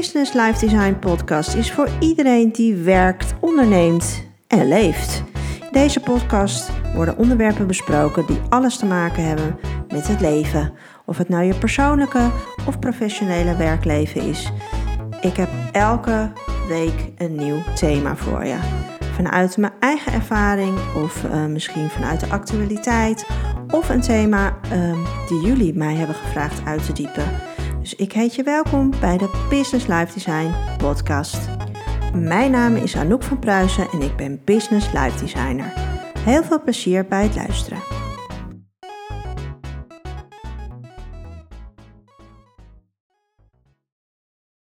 Business Life Design podcast is voor iedereen die werkt, onderneemt en leeft. In deze podcast worden onderwerpen besproken die alles te maken hebben met het leven. Of het nou je persoonlijke of professionele werkleven is. Ik heb elke week een nieuw thema voor je. Vanuit mijn eigen ervaring of uh, misschien vanuit de actualiteit of een thema uh, die jullie mij hebben gevraagd uit te diepen. Dus ik heet je welkom bij de Business Life Design podcast. Mijn naam is Anouk van Pruisen en ik ben Business Life Designer. Heel veel plezier bij het luisteren.